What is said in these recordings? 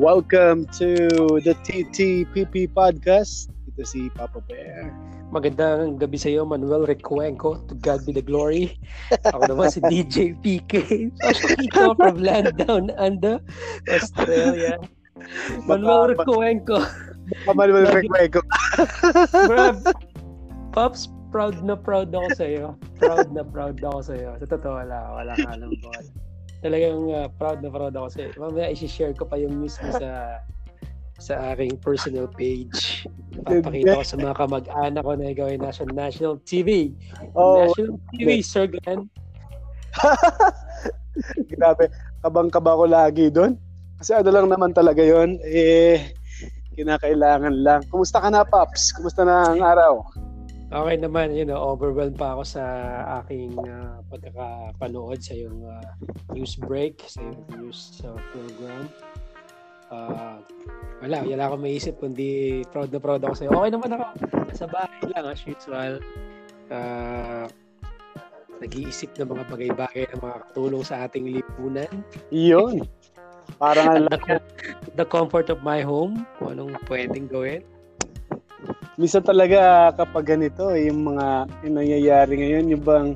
Welcome to the TTPP Podcast. Ito si Papa Bear. Magandang gabi sa iyo, Manuel Recuenco. To God be the glory. Ako naman si DJ PK. Pastor from land down under Australia. Manuel Recuenco. Manuel Recuenco. Brad, Pops, proud na proud ako sa iyo. Proud na proud ako sa iyo. Sa totoo wala, wala ka alam talagang uh, proud na proud ako sa Mamaya i-share ko pa yung news sa sa aking personal page. Papakita ko sa mga kamag-anak ko na ay nasa national TV. Oh, national TV, Sir Glenn. Grabe, kabang-kaba ko lagi doon. Kasi ano lang naman talaga yon eh, kinakailangan lang. Kumusta ka na, Paps? Kumusta na ang araw? Okay naman, you know, overwhelmed pa ako sa aking uh, pagkakapanood sa yung uh, news break, sa yung news uh, program. Uh, wala, wala akong maisip kundi proud na proud ako sa iyo. Okay naman ako. Sa bahay lang as usual. Uh, nag-iisip ng mga bagay-bagay na makakatulong sa ating lipunan. Iyon. Parang the, the comfort of my home, kung anong pwedeng gawin minsan talaga kapag ganito, yung mga yung nangyayari ngayon, yung bang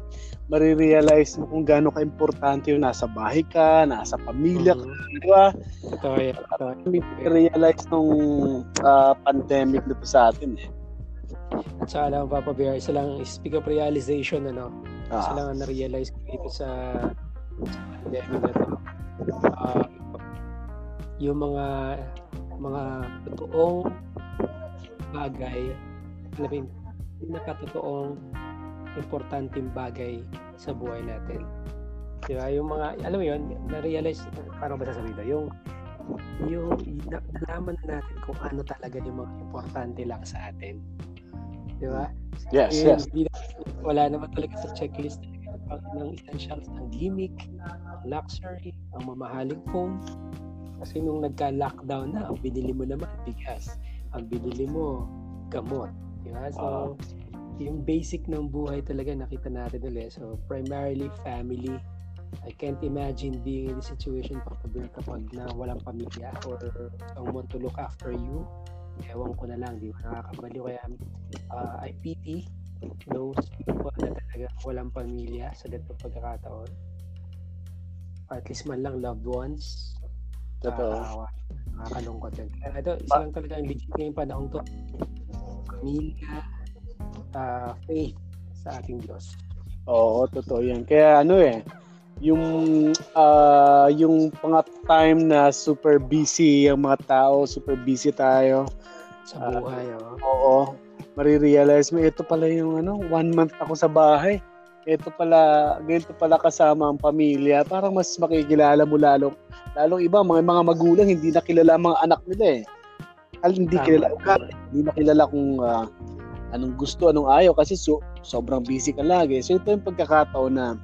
marirealize mo kung gaano ka-importante yung nasa bahay ka, nasa pamilya ka, mm-hmm. di ba? Totoo yan. Totoo. realize nung uh, pandemic na to sa atin eh. At saka lang, Papa Bear, isa lang, speak of realization, ano, ah. isa lang ang na-realize ko dito sa pandemic na to. Uh, yung mga mga totoong bagay, alam mo pinakatotoong importanteng bagay sa buhay natin. Di ba? Yung mga, alam mo yun, na-realize, paano ba sasabihin ito? Yung, yung, nalaman natin kung ano talaga yung mga importante lang sa atin. Di ba? Yes, yung, yes. Di, wala naman talaga sa checklist ng essentials ng gimmick, luxury, ang mamahaling phone. Kasi nung nagka-lockdown na, ang binili mo naman, bigas ang binili mo, gamot. Diba? So, uh, yung basic ng buhay talaga nakita natin ulit. So, primarily family. I can't imagine being in this situation Papa kapag na walang pamilya or someone to look after you. Ewan ko na lang, di ba nakakabali. Kaya uh, I pity those people na talaga walang pamilya sa ganitong pagkakataon. At least man lang loved ones. Totoo. Uh, Nakakalungkot yun. Kaya ito, isa lang talaga ang legit ngayong panahon to. Pamilya, uh, faith sa ating Diyos. Oo, totoo yan. Kaya ano eh, yung uh, yung mga time na super busy yung mga tao, super busy tayo sa buhay, uh, oh. Oo. Marirealize mo ito pala yung ano, one month ako sa bahay. Ito pala, ganito pala kasama ang pamilya. Parang mas makikilala mo lalo Lalong iba, mga mga magulang, hindi nakilala ang mga anak nila eh. Al, hindi Tama. kilala, hindi nakilala kung uh, anong gusto, anong ayaw kasi so, sobrang busy ka lagi. So ito yung pagkakataon na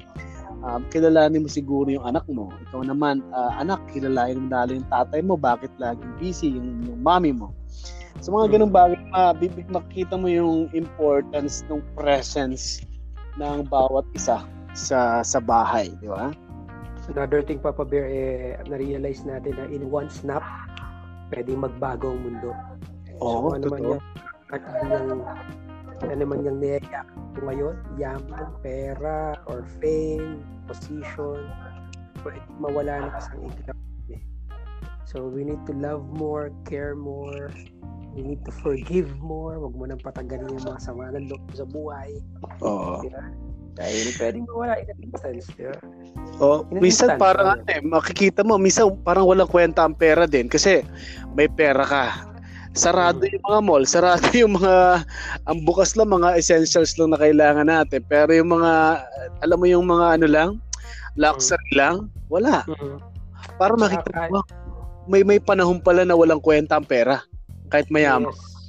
uh, kilalanin mo siguro yung anak mo. Ikaw naman, uh, anak, kilalanin mo lalo yung tatay mo, bakit laging busy yung, yung mommy mo. So mga ganung bagay, mabibig makita mo yung importance ng presence ng bawat isa sa sa bahay, di ba? Another thing, Papa Bear, eh, na-realize natin na in one snap, pwedeng magbago ang mundo. Oo, so, ano man yan, at yung, ano naman yung niyayak ngayon, yaman, pera, or fame, position, pwede mawala na isang iglap. So, we need to love more, care more, we need to forgive more, wag mo nang patagalin yung mga sama ng loob sa buhay. Oo. Diba? Dahil pwedeng mawala in an instance, di ba? Oh, in minsan instance, parang ano, eh, makikita mo, minsan parang walang kwenta ang pera din kasi may pera ka. Sarado hmm. yung mga mall, sarado yung mga ang bukas lang mga essentials lang na kailangan natin. Pero yung mga alam mo yung mga ano lang, luxury hmm. lang, wala. Hmm. Para makita mo, may may panahon pala na walang kwenta ang pera kahit mayaman. Yes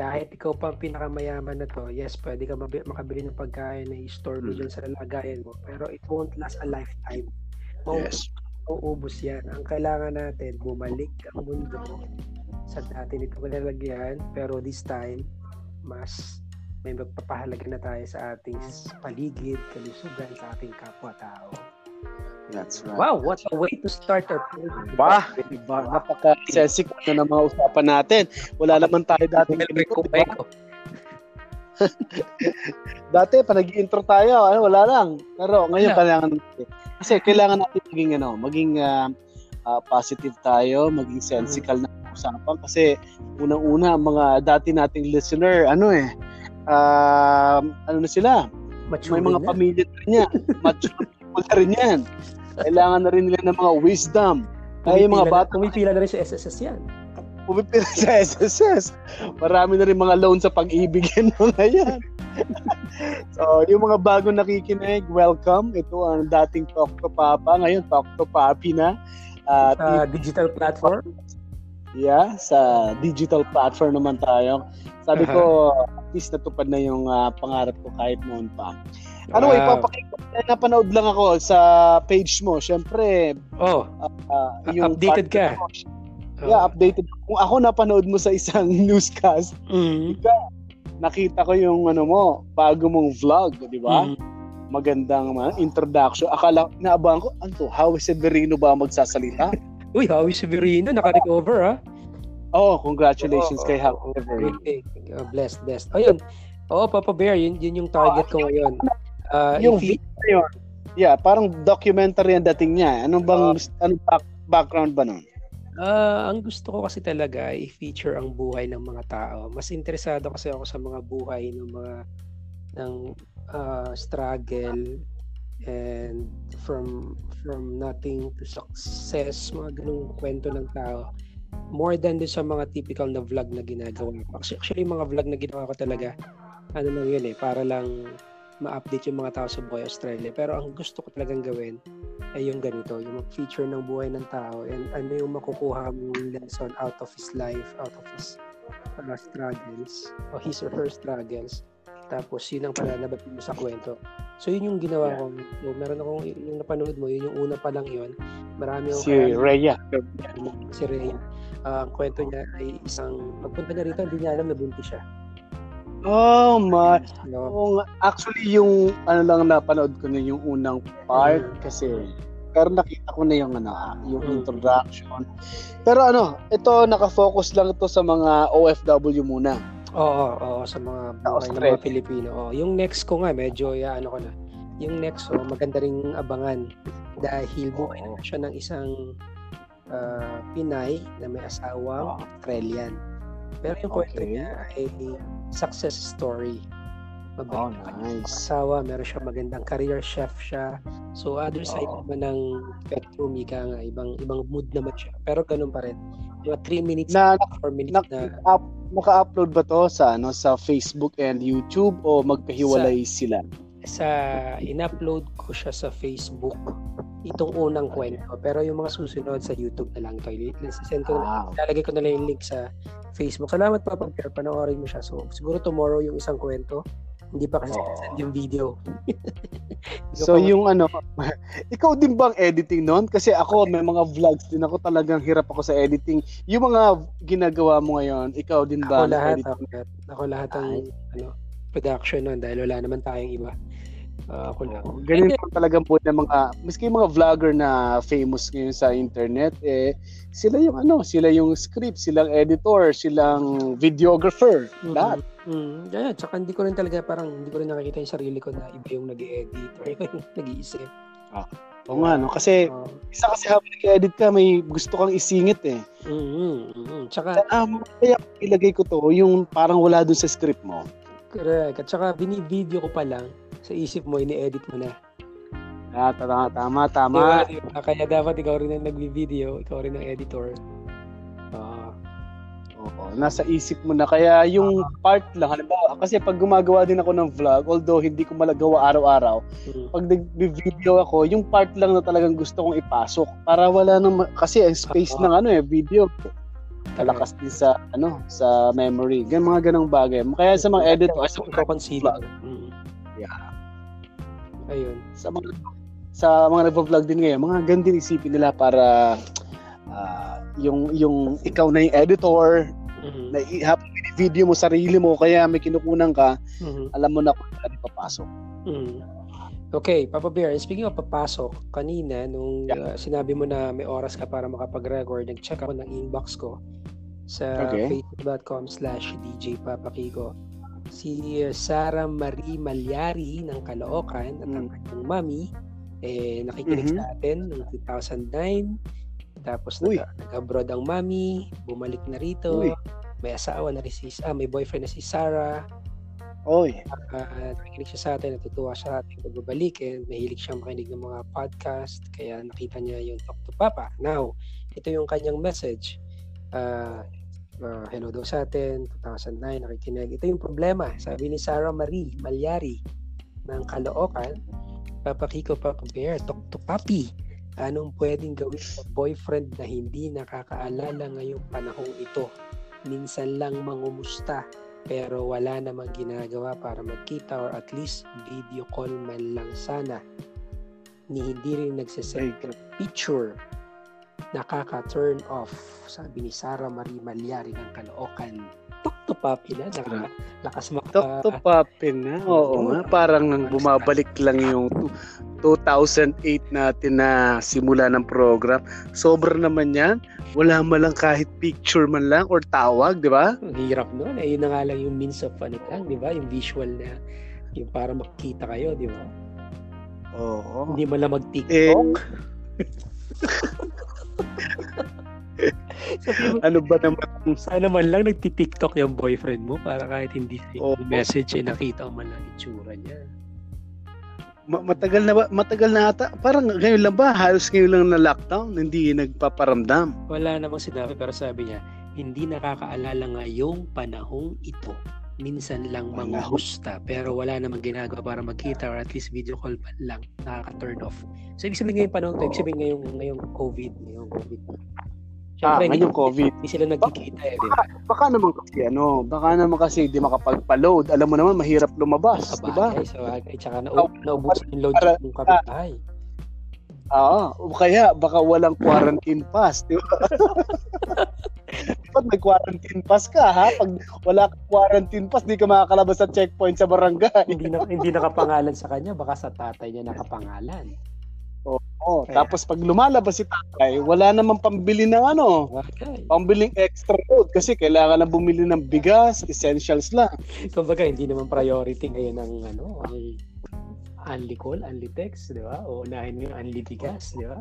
kahit ikaw pa ang pinakamayaman na to, yes, pwede ka makabili ng pagkain na i-store mo mm. dyan sa lalagayan mo. Pero it won't last a lifetime. Mau- yes. Mauubos yan. Ang kailangan natin, bumalik ang mundo sa dati nito lalagyan. Pero this time, mas may magpapahalaga na tayo sa ating paligid, kalusugan, sa ating kapwa-tao. That's right. Wow, what a way to start our Ba, diba? Napaka-sensitive na ng mga usapan natin. Wala naman tayo dati. Well. Dati, pa nag-intro tayo, ano, wala lang. Pero ngayon, Wala. kailangan Kasi kailangan natin maging, ano, maging ah, ah, positive tayo, maging sensical na usapan. Kasi unang-una, ang mga dati nating listener, ano eh, um, ano na sila, Mature may mga na. pamilya na yan. Mature people na rin yan. Kailangan na rin nila ng mga wisdom. Kaya yung mga bata, Pumipila na rin sa SSS yan. pumipila sa SSS. Marami na rin mga loan sa pag-ibig yan mga yan. so, yung mga bago nakikinig, welcome. Ito ang dating Talk to Papa. Ngayon, Talk to Papi na. Uh, Sa digital platform. yeah, sa digital platform naman tayo. Sabi ko, at least natupad na yung ah, pangarap ko kahit noon pa. Ano, Wow. ipapakita. Napanood lang ako sa page mo. Siyempre, Oh, ah, yung updated ka. Yeah, updated. Kung ako napanood mo sa isang newscast, Mm. nakita ko yung ano mo, bago mong vlog, di ba? Mm. Magandang uh, introduction. Akala, naabangan ko, ano to, how is Severino ba magsasalita? Uy, Howie Severino, naka-recover ah. oh, congratulations Oo, kay Howie Severino. Okay. Uh, blessed, blessed. Ayun. Oo, Papa Bear, yun, yun yung target ko ngayon. Uh, Yung if video na yun, yeah, parang documentary ang dating niya. Ano bang, ano back, background ba nun? Ah, ang gusto ko kasi talaga i-feature ang buhay ng mga tao. Mas interesado kasi ako sa mga buhay ng mga ng ah, struggle and from from nothing to success, mga ganung kwento ng tao. More than din sa mga typical na vlog na ginagawa ko. Actually, actually yung mga vlog na ginawa ko talaga, ano lang yun eh, para lang ma-update yung mga tao sa buhay Australia. Pero ang gusto ko talagang gawin ay yung ganito, yung feature ng buhay ng tao and ano yung makukuha mong lesson out of his life, out of his uh, struggles, o his or her struggles. Tapos yun ang palalabas mo sa kwento. So yun yung ginawa ko. So, meron akong, yung napanood mo, yun yung una pa lang yun. Marami akong Si Rhea. si Rhea. Ah, ang kwento niya ay isang, pagpunta niya rito, hindi niya alam na buntis siya. Oh my. No? Actually, yung ano lang napanood ko na yung unang part Mm. kasi pero nakita ko na yung ano, ah, yung Mm. introduction. Pero ano, ito nakafocus lang ito sa mga OFW muna. Oo, oo, sa mga buhay ng mga Pilipino. Oo, yung next ko nga, medyo, ya, ano ko na. Yung next, oh, maganda ring abangan. Dahil buhay na siya ng isang ah, Pinay na may asawang. Australian. Pero yung kwento Okay. niya ay success story. Oh, Mabait nice. asawa, meron siya magandang career chef siya. So other side Oo. naman ng spectrum, ika nga, ibang ibang mood naman siya. Pero ganun pa rin. Mga 3 minutes, Na, 4 minutes na, na up, naka-upload ba to sa ano sa Facebook and YouTube o magkahiwalay sila? Sa in-upload ko siya sa Facebook itong unang kwento pero yung mga susunod sa YouTube na lang ito send ko Wow. lalagay ko na lang yung link sa Facebook salamat pa pag panoorin mo siya so siguro tomorrow yung isang kwento hindi pa kasi Oo. send yung video So pa- yung ano, ikaw din bang editing noon? Kasi ako may mga vlogs din ako talagang hirap ako sa editing. Yung mga ginagawa mo ngayon, ikaw din ba? ako lahat editing? ako lahat, ako lahat ang ano production nun dahil wala naman tayong iba Ah, ako lang Ganun po talaga po ng mga, miski yung mga vlogger na famous ngayon sa internet, eh, sila yung ano, sila yung script, silang editor, silang videographer, Mhm. lahat. Mm, yeah, tsaka hindi ko rin talaga parang hindi ko rin nakikita yung sarili ko na iba yung nag-edit or iba yung nag-iisip. Oo nga, no? Kasi, Oo. isa kasi habang nag-edit ka, may gusto kang isingit eh. Mm, mm, Tsaka, Um, kaya ilagay ko to, yung parang wala dun sa script mo. correct. At tsaka, bini-video ko pa lang, sa isip mo, ini-edit mo na. Ah, tama, tama, tama. Diba? Diba? Kaya dapat ikaw rin ang nag-video, ikaw rin ang editor. Ah, Oo, nasa isip mo na. Kaya yung part lang, halimbawa, kasi pag gumagawa din ako ng vlog, although hindi ko malagawa araw-araw, mm, pag nag-video ako, yung part lang na talagang gusto kong ipasok para wala nang ma- kasi ang space Oo. ng ano eh video kalakas din sa ano sa memory. Gan mga ganong bagay. Kaya sa mga editor, sa mga, consider. Yeah. Ayun. sa mga sa mga nagvo-vlog din ngayon, mga gandin isipin nila para ah, yung yung ikaw na yung editor, Mhm. na i- habang video mo sarili mo kaya may kinukunan ka, Mhm. alam mo na kung saan ipapasok. Mm. Okay, Papa Bear, speaking of papasok, kanina nung uh, sinabi mo na may oras ka para makapag-record, nag-check ako ng inbox ko sa Okay. facebook.com slash DJ Papa Kiko. Si Sarah Marie Malyari ng Caloocan at ang Mm. kanyang mami, eh, nakikinig Mhm. sa atin noong 2009. Tapos Uy. nag- nag-abroad ang mami, bumalik na rito. Uy. May asawa na rin si, ah, may boyfriend na si Sarah. Oy. Uh, nakikinig siya sa atin, natutuwa siya sa ating pagbabalik and mahilig siyang makinig ng mga podcast kaya nakita niya yung Talk to Papa. Now, ito yung kanyang message. Uh, uh, hello daw sa atin, 2009, nakikinig. Ito yung problema. Sabi ni Sarah Marie Malyari ng Caloocan, Papa Kiko, Papa Bear, Talk to Papi. Anong pwedeng gawin sa boyfriend na hindi nakakaalala ngayong panahong ito? Minsan lang mangumusta pero wala namang ginagawa para magkita or at least video call man lang sana ni hindi rin nagsasend ng picture nakaka-turn off sabi ni Sarah Marie Malyari ng Caloocan tok to papi na naka, lakas maka Tok to papin na. Oo nga. Parang nang bumabalik lang yung tu- 2008 natin na simula ng program. Sobra naman yan. Wala man lang kahit picture man lang or tawag, di ba? ang hirap nun eh yun na nga lang yung means of ano lang di ba yung visual na yung para makita kayo di ba Oo. hindi man lang mag Eh, Sabi mo, ano ba naman? Sana man lang nagti-TikTok yung boyfriend mo para kahit hindi sa Oo. message eh nakita mo lang itsura niya. Ma- matagal na ba? Matagal na ata. Parang ngayon lang ba? Halos ngayon lang na lockdown. Hindi nagpaparamdam. Wala namang sinabi pero sabi niya, hindi nakakaalala ngayong panahong ito. Minsan lang Panahon? manghusta pero wala namang ginagawa para magkita or at least video call man lang nakaka-turn off. So ibig sabihin ngayong panahon to, ibig sabihin ngayong, ngayong COVID, ngayong COVID. Ah, Siyempre, hindi, ngayong COVID. hindi sila nagkikita eh, di ba? Baka naman kasi ano, baka naman kasi di makapagpa-load. Alam mo naman, mahirap lumabas, di ba? Sabagay, sabagay. Tsaka na, naubusan yung load Para- ng kapitbahay. Oo. O kaya, baka walang quarantine pass, di ba? Dapat may quarantine pass ka, ha? Pag wala kang quarantine pass, di ka makakalabas sa checkpoint sa barangay. hindi na hindi nakapangalan sa kanya, baka sa tatay niya nakapangalan. Oh, Kaya- tapos pag lumalabas si tatay, wala namang pambili ng ano, Sabagay. pambiling extra load kasi kailangan na bumili ng bigas, essentials lang. Kumbaga, hindi naman priority ngayon ang ano, ang unli call, unli text, di ba? O unahin yung unli bigas, di ba?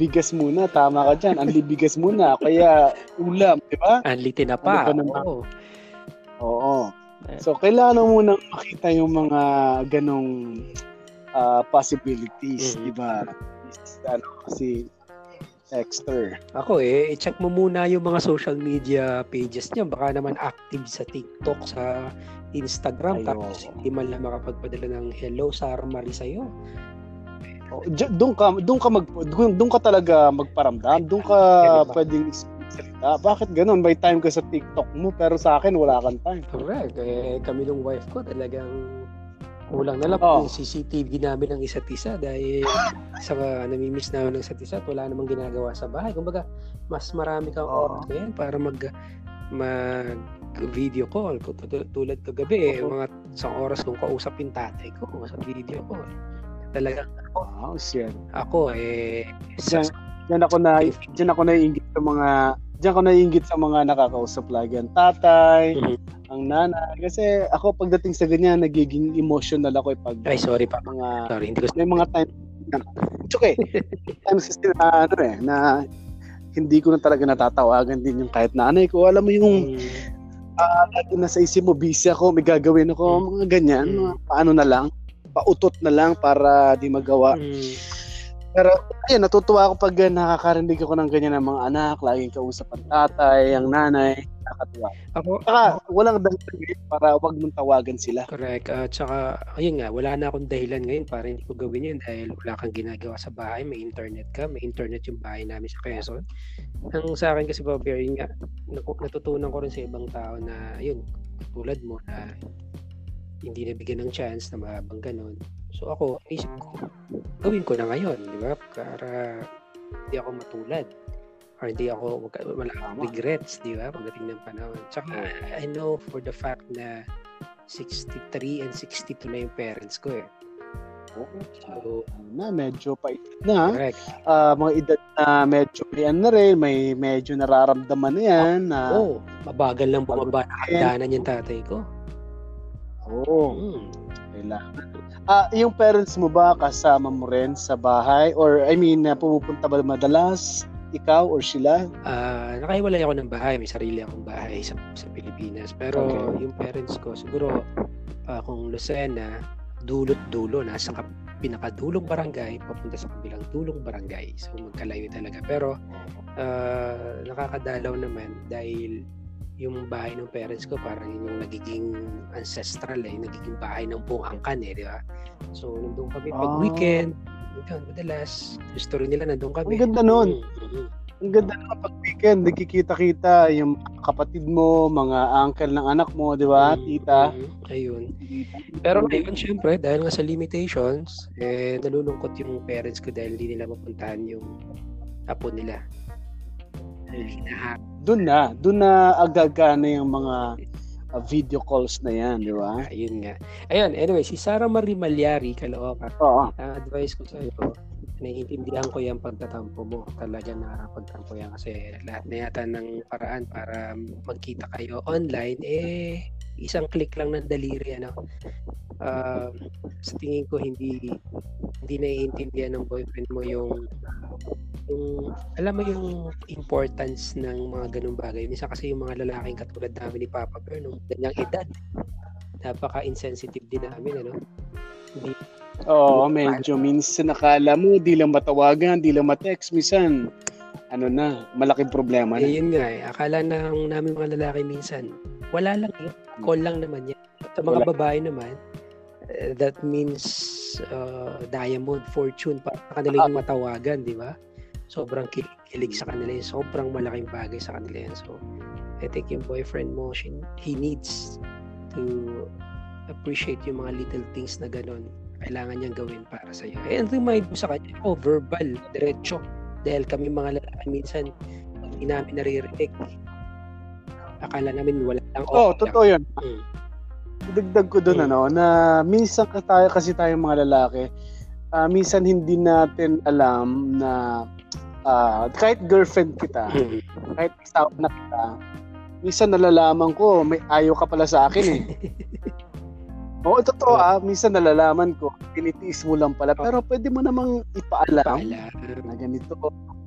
Bigas muna, tama ka dyan. Ang bigas muna, kaya ulam, di ba? Unli tinapa. Ano ba? Oo. Oo. So, kailangan mo munang makita yung mga ganong ah, possibilities, Mhm. di ba? Ano, kasi Dexter. Ako eh, i-check mo muna yung mga social media pages niya. Baka naman active sa TikTok, sa Instagram. Ayoko. Tapos hindi man lang makapagpadala ng hello, Sarah Marie sa'yo. Oh, Doon ka, doon ka mag doon, ka talaga magparamdam, doon ka pwedeng salita. Bakit ganun? May time ka sa TikTok mo pero sa akin wala kang time. Correct. Eh, kami ng wife ko talagang kulang na lang Oh. yung CCTV namin ng isa't isa dahil sa namimiss namin ng isa't isa at wala namang ginagawa sa bahay. Kumbaga, mas marami kang Oo. oras ngayon para mag mag video call ko tulad kagabi eh, mga isang oras kong kausapin tatay ko sa video call talaga Wow, siya. ako eh Diyan, diyan ako na diyan ako naiinggit sa mga diyan ako naiinggit sa mga nakakausap lagi ang tatay, Mhm. ang nanay kasi ako pagdating sa ganyan nagiging emotional ako eh pag ay sorry pa mga sorry hindi ko may mga time It's okay. Times kasi na ano eh na hindi ko na talaga natatawagan din yung kahit nanay ko. Alam mo yung Mm, lagi nasa isip mo, busy ako, may gagawin ako, mga ganyan, Mm. paano na lang, pautot na lang para di magawa. mm, Pero ayun, natutuwa ako pag uh, nakakarinig ako ng ganyan ng mga anak, laging kausap ang tatay, ang nanay, nakakatuwa. ako Saka walang dahilan para wag mong tawagan sila. Correct. At saka, ayun nga, wala na akong dahilan ngayon para hindi ko gawin yun dahil wala kang ginagawa sa bahay, may internet ka, may internet yung bahay namin sa Quezon. Ang sa akin kasi, Bobby, yun nga, natutunan ko rin sa ibang tao na, yun, tulad mo na hindi nabigyan ng chance na mahabang ganun. So ako, isip ko, gawin ko na ngayon, di ba? Para hindi ako matulad or hindi ako wag- wala akong regrets, di ba? Pagdating ng panahon. Tsaka I know for the fact na 63 and 62 na yung parents ko eh. So, na medyo pa na correct. Ah, mga edad na medyo may ano na rin, may medyo nararamdaman na yan na Oo, mabagal lang bumaba na hagdanan yung tatay ko. Oo, Hmm. kailangan. Ah, yung parents mo ba kasama mo rin sa bahay or I mean, pumupunta ba madalas ikaw or sila? Ah, nakahiwalay ako ng bahay, may sarili akong bahay sa, sa Pilipinas. Pero Okay. yung parents ko, siguro ah, kung Lucena, dulot dulo, nasa kap- pinakadulong barangay, papunta sa kabilang dulong barangay. So magkalayo talaga. Pero ah, nakakadalaw naman dahil yung bahay ng parents ko parang yun yung nagiging ancestral eh, nagiging bahay ng buong angkan eh, di ba? So nandun kami pag Ah. weekend, yun, madalas, gusto rin nila nandun kami. Ang ganda nun. Mm, mm, mm. Ang ganda na pag weekend, nagkikita-kita yung kapatid mo, mga uncle ng anak mo, di ba, Mm, tita? Ayun. Pero ngayon, syempre, dahil nga sa limitations, eh, nalulungkot yung parents ko dahil hindi nila mapuntahan yung apo nila. Hinahanap. Doon na, doon na agagana yung mga uh, video calls na yan, di ba? Ayun nga. Ayun, anyway, si Sarah Marie Malyari, Caloocan, Oo. ang advice ko sa iyo, naiintindihan ko yung pagtatampo mo. Talaga na pagtampo yan kasi lahat na yata ng paraan para magkita kayo online, eh, isang click lang ng daliri, ano. Ah, sa tingin ko hindi hindi naiintindihan ng boyfriend mo yung yung alam mo yung importance ng mga ganung bagay. Minsan kasi yung mga lalaking katulad namin ni Papa Bear nung ganyang edad, napaka-insensitive din namin, ano. Hindi Oo, medyo minsan nakala mo, di lang matawagan, di lang matext, minsan, ano na, malaking problema Eh, na. yun nga eh. Akala na ang namin mga lalaki minsan, wala lang yun. Call lang naman yan. Sa mga Wala. babae naman, eh, that means uh, diamond fortune para sa kanila yung matawagan, di ba? Sobrang ki- kilig sa kanila yun. Sobrang malaking bagay sa kanila yan. So, I think yung boyfriend mo, she, he needs to appreciate yung mga little things na ganun. Kailangan niyang gawin para sa'yo. Ang remind mo sa kanya, oh, verbal, diretso. Dahil kami mga lalaki minsan, hindi namin naririnig. Akala namin wala lang. Oo, oh, lang. totoo yun. Mm. Dagdag ko doon, Mm. ano, na minsan ka tayo, kasi tayo mga lalaki, ah, minsan hindi natin alam na ah, kahit girlfriend kita, Mm. kahit asawa na kita, minsan nalalaman ko, may ayaw ka pala sa akin eh. Oo, totoo ah. Minsan nalalaman ko, tinitiis mo lang pala. Pero pwede mo namang ipaalam Paalam. na ganito.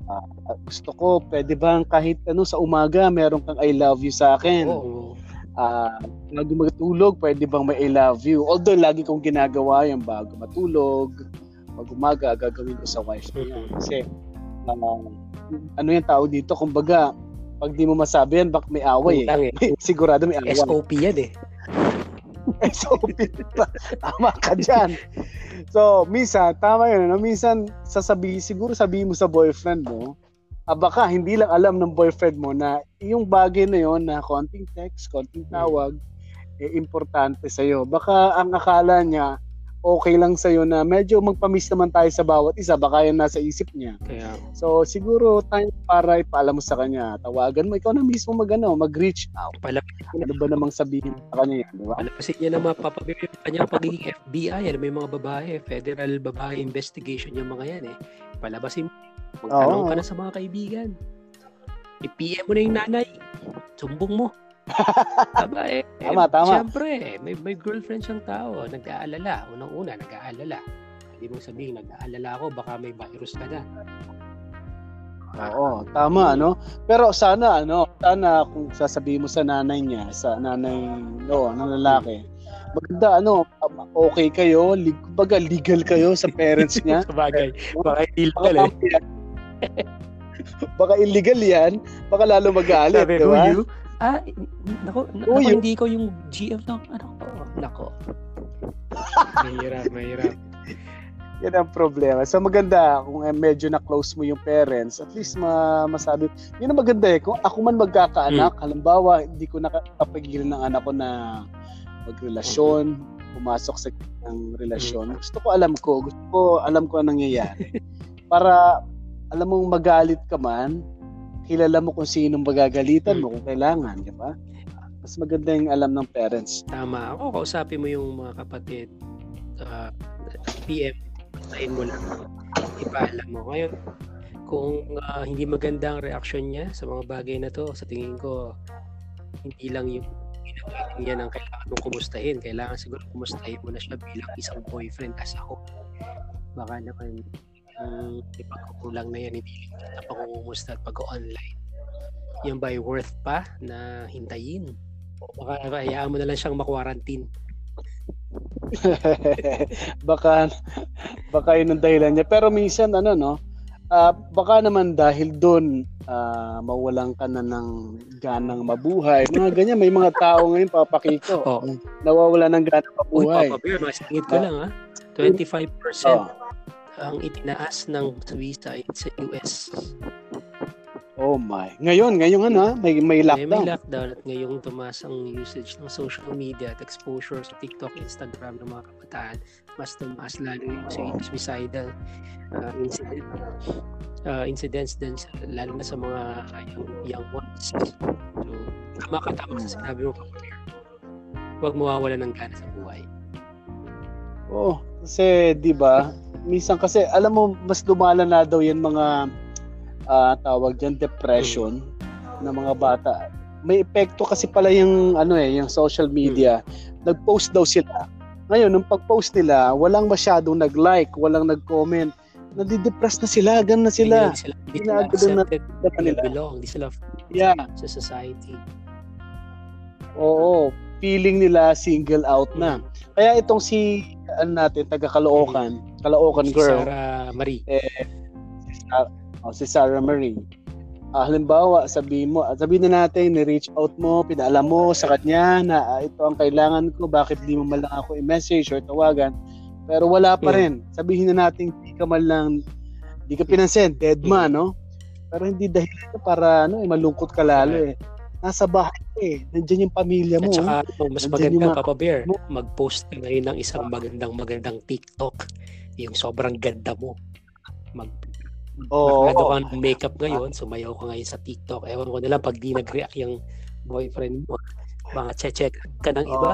Ah, gusto ko, pwede bang kahit ano sa umaga, meron kang I love you sa akin. Oo. Ah, bago matulog, pwede bang may I love you? Although lagi kong ginagawa yung bago matulog, pag umaga, gagawin ko sa wife ko yan. Kasi, ah, ano yung tao dito, kumbaga, pag di mo masabi yan, bak may away eh. Utang eh. Sigurado may away. SOP yan eh. SOP. Tama ka dyan. So, minsan, tama yun. No? Minsan, sasabi, siguro sabihin mo sa boyfriend mo, ah, baka hindi lang alam ng boyfriend mo na yung bagay na yon na konting text, konting tawag, eh, importante sa'yo. Baka ang akala niya, okay lang sa'yo na medyo magpamiss naman tayo sa bawat isa, baka yan nasa isip niya. Kaya, So, siguro time para ipaalam mo sa kanya, tawagan mo, ikaw na mismo mag, ano, mag-reach out. pala, Ano ba namang sabihin sa kanya yan, di ba? palapasin niya na mapapabigay yung kanyang pagiging FBI. Mo yung mga babae, federal babae investigation yung mga yan eh. Palabasin mo. Magtanong Oo. ka na sa mga kaibigan. I-PM mo na yung nanay. Sumbong mo. Aba eh. Tama, tama. Siyempre, may, may girlfriend siyang tao. Nag-aalala. Unang-una, nag-aalala. Hindi mo sabihin, nag-aalala ako, baka may virus ka na. Oo, tama ano. Pero sana ano, sana kung sasabihin mo sa nanay niya, sa nanay no, ng lalaki, maganda ano, okay kayo, lig, baga legal kayo sa parents niya. Sabagay. Baka illegal eh. baka illegal yan, baka lalo magalit, Sabi, di who you? Ah, nako, nako you? hindi ko yung GM ng ano ko. Nako. mahirap, mahirap. Yan ang problema. So maganda kung eh, medyo na close mo yung parents, at least ma masabi. Yun ang maganda eh. Kung ako man magkakaanak, halimbawa, hindi ko nakapagilan ng anak ko na magrelasyon, pumasok sa ng relasyon. Gusto ko alam ko, gusto ko alam ko anong nangyayari. Para alam mong magalit ka man, kilala mo kung sinong magagalitan mo kung kailangan, di ba? Mas maganda yung alam ng parents. Tama. Ako, kausapin mo yung mga kapatid. Ah, PM, tayin mo lang. Ipaalam mo. Ngayon, kung uh, hindi maganda ang reaction niya sa mga bagay na to, sa tingin ko, hindi lang yung ginawa niya ng kailangan mong kumustahin. Kailangan siguro kumustahin mo na siya bilang isang boyfriend as ako. Baka naman ang um, ipagkukulang na yan, lang na pangungumusta at pag-online. Yan ba worth pa na hintayin? O baka hayaan mo na lang siyang makwarantin. baka baka yun ang dahilan niya. Pero minsan ano no, uh, baka naman dahil doon uh, mawalan ka na ng ganang mabuhay. Mga ganyan, may mga tao ngayon, papakiko, oh. nawawala ng ganang mabuhay. Uy, Papa Bear, masingit ko uh, lang ha. 25% oh. Ang itinaas ng suicide sa US. Oh my. Ngayon, ngayon ano, may may lockdown. May, may lockdown at ngayong tumaas ang usage ng social media at exposure sa TikTok, Instagram ng mga kabataan, mas tumaas lalo yung suicidal uh, incident, uh, incidents din lalo na sa mga young, young ones. So, tama ka tama sa sinabi mo, Huwag mawawala ng gana sa buhay. Oo, oh, kasi 'di ba? Minsan kasi alam mo mas lumala na daw 'yan mga uh, tawag diyan depression hmm. ng mga bata. May epekto kasi pala yung ano eh, yung social media. Hmm. Nag-post daw sila. Ngayon, nung pag-post nila, walang masyadong nag-like, walang nag-comment. Nadidepress na sila, gan na sila. Hindi sila, hindi sila accepted, na, nila. belong, hindi sila yeah. sa society. Oo, feeling nila single out na. Kaya itong si ano natin, taga Caloocan, Caloocan girl. Si Sarah Marie. Eh, si Sarah, o si Sarah Marie. Uh, halimbawa, sabi mo, sabihin na natin, ni-reach out mo, pinaalam mo sa kanya na uh, ito ang kailangan ko, bakit di mo man lang ako i-message or tawagan. Pero wala pa hmm. rin. Sabihin na natin, di ka man lang, di ka pinansin, dead man, no? Pero hindi dahil para ano, eh, malungkot ka lalo eh. Nasa bahay eh. Nandiyan yung pamilya mo. At saka, oh, mas maganda, mga... Papa Bear, mag-post ka ngayon ng isang magandang magandang TikTok. Yung sobrang ganda mo. Mag. Oh, ka ng makeup ngayon, sumayaw ka ngayon sa TikTok. Ewan ko nila pag di nag-react yung boyfriend mo, mga check ka ng oh. iba.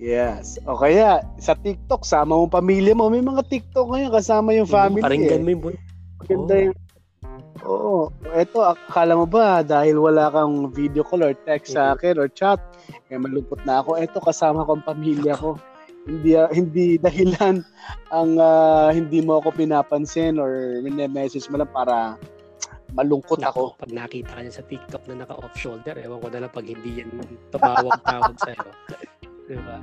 Yes. O kaya, sa TikTok, sama mo pamilya mo. May mga TikTok ngayon, kasama yung family. Paringgan eh. mo yung boy. Maganda oh. yung Oo. Ito, akala mo ba dahil wala kang video call or text sa akin or chat, eh malungkot na ako. Ito, kasama ko ang pamilya ko hindi uh, hindi dahilan ang uh, hindi mo ako pinapansin or message mo lang para malungkot ako. Pag nakita ka niya sa TikTok na naka-off shoulder, ewan ko na lang pag hindi yan tumawag-tawag sa'yo. Diba?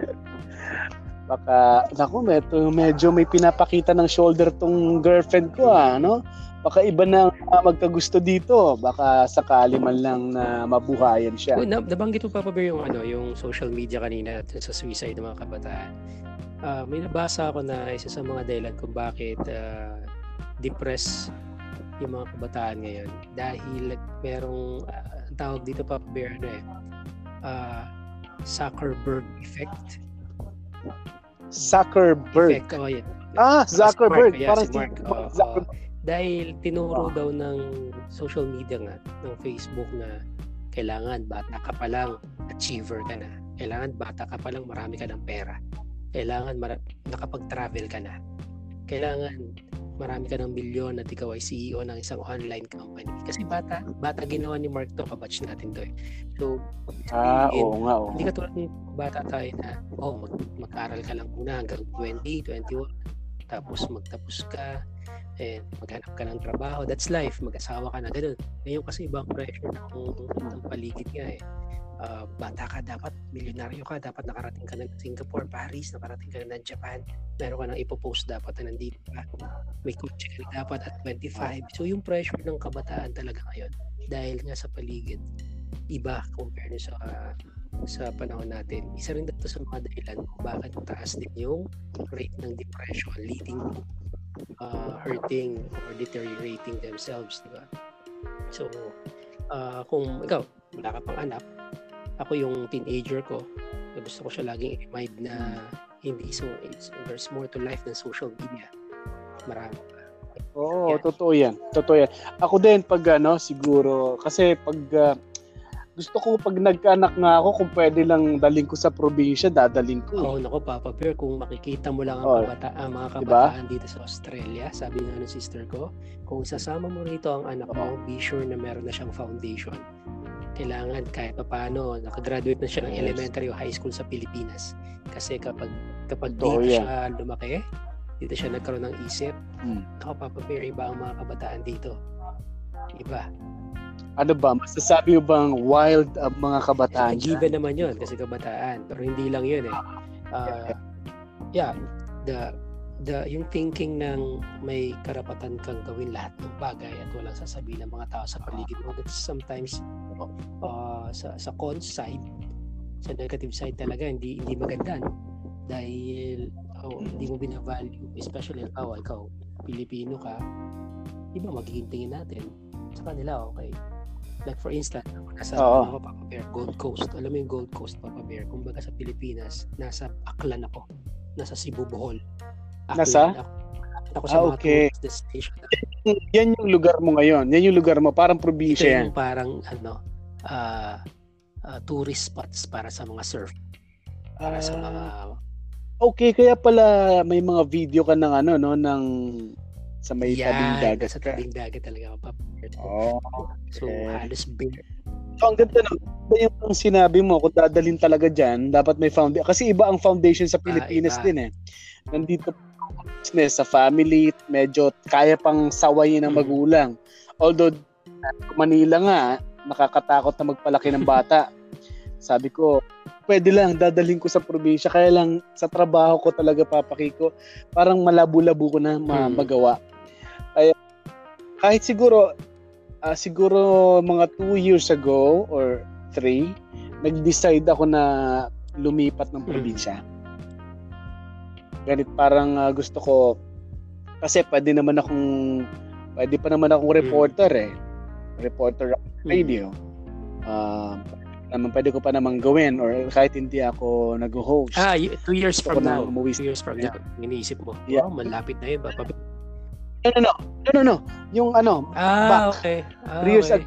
Baka, naku, medyo, medyo may pinapakita ng shoulder tong girlfriend ko, ah, no? Baka iba na uh, magkagusto dito. Baka sakali man lang na mabuhayan siya. Na, nabanggit mo pa pa ba yung, ano, yung social media kanina sa suicide ng mga kabataan? Uh, may nabasa ako na isa sa mga dahilan kung bakit uh, depressed yung mga kabataan ngayon dahil merong uh, tawag dito pa bear ano eh uh, Zuckerberg effect Zuckerberg effect, oh, yeah. ah Zuckerberg Mark, yeah, parang si Mark, si oh, Zuckerberg. Oh, dahil tinuro daw ng social media nga, ng Facebook na kailangan bata ka pa lang, achiever ka na. Kailangan bata ka pa lang, marami ka ng pera. Kailangan mara- nakapag-travel ka na. Kailangan marami ka ng milyon at ikaw ay CEO ng isang online company. Kasi bata, bata ginawa ni Mark to, kabatch natin to eh. So, ah, oo nga, oo. Hindi ka tulad ng bata tayo na, oh, mag, mag-aral ka lang muna hanggang 20, 21, tapos magtapos ka, eh, maghanap ka ng trabaho, that's life, mag-asawa ka na, ganun. Ngayon kasi ibang pressure ng, ng paligid nga eh. Uh, bata ka, dapat milyonaryo ka, dapat nakarating ka ng Singapore, Paris, nakarating ka ng Japan, meron ka nang ipopost dapat na nandito ka. May kotse ka dapat at 25. So yung pressure ng kabataan talaga ngayon, dahil nga sa paligid, iba compared sa uh, sa panahon natin. Isa rin dito sa mga dahilan kung bakit taas din yung rate ng depression leading uh, hurting or deteriorating themselves, di ba? So, uh, kung ikaw, wala ka pang anak, ako yung teenager ko, gusto ko siya laging i-remind na hindi so it's, there's more to life than social media. Marami pa. Oo, yeah. totoo yan. Totoo yan. Ako din pag ano, siguro, kasi pag uh, gusto ko pag nagkaanak nga ako, kung pwede lang daling ko sa probinsya, dadaling ko. Oo, oh, nako Papa Bear, kung makikita mo lang ang Oh, kabata, ang mga diba? kabataan dito sa Australia, sabi nga ng sister ko, kung sasama mo rito ang anak mo, be sure na meron na siyang foundation. Kailangan kahit pa paano, nakagraduate na siya ng Yes. elementary o high school sa Pilipinas. Kasi kapag kapag dito yan. siya lumaki, dito siya nagkaroon ng isip, Hmm. ako Papa Bear, iba ang mga kabataan dito. Iba. Ano ba, masasabi mo bang wild ang mga kabataan? Given naman yun kasi kabataan. Pero hindi lang yun eh. Ah, yeah, the the yung thinking ng may karapatan kang gawin lahat ng bagay at walang sasabihin ng mga tao sa paligid mo that's sometimes uh, sa sa con side sa negative side talaga hindi hindi maganda no? dahil oh, hindi mo binavalue especially ikaw ikaw Pilipino ka iba magiging tingin natin sa kanila okay like for instance nasa Oo. ako Papa Bear Gold Coast alam mo yung Gold Coast Papa Bear kumbaga sa Pilipinas nasa Aklan ako nasa Cebu Bohol Aklan Nasa? ako, ako sa Ah, mga okay. tourist destination Yan yung lugar mo ngayon. Yan yung lugar mo. Parang ito probinsya yan. yung parang ano ah ah, tourist spots para sa mga surf para sa mga Ah, okay, kaya pala may mga video ka ng ano, no, ng sa may tabing yan, dagat nasa ka. tabing dagat talaga ako Bear. Oh, so okay. halos bear So, ang ganda no. Iba yung ang sinabi mo, kung dadalhin talaga dyan, dapat may foundation. Kasi iba ang foundation sa Pilipinas iba. din eh. Nandito business, sa family, medyo kaya pang sawayin ng Mm. magulang. Although, Manila nga, nakakatakot na magpalaki ng bata. Sabi ko, pwede lang, dadalhin ko sa probinsya. Kaya lang, sa trabaho ko talaga, papaki ko, parang malabo-labo ko na ma- Mm. magawa. Kaya, kahit siguro, ah, siguro mga two years ago or three, nag-decide ako na lumipat ng Mm. probinsya. Ganit parang ah, gusto ko, kasi pwede naman akong, pwede pa naman akong Mm. reporter eh. Reporter sa radio. Naman pwede ko pa naman gawin or kahit hindi ako nag-host. Ah, two years from now. umuwi Two years from Yeah. now. Iniisip mo. Yeah. Oh, malapit na yun. Papa. No, no, no. No, no, no. Yung ano, Ah, Back. okay. Ah, Three years okay.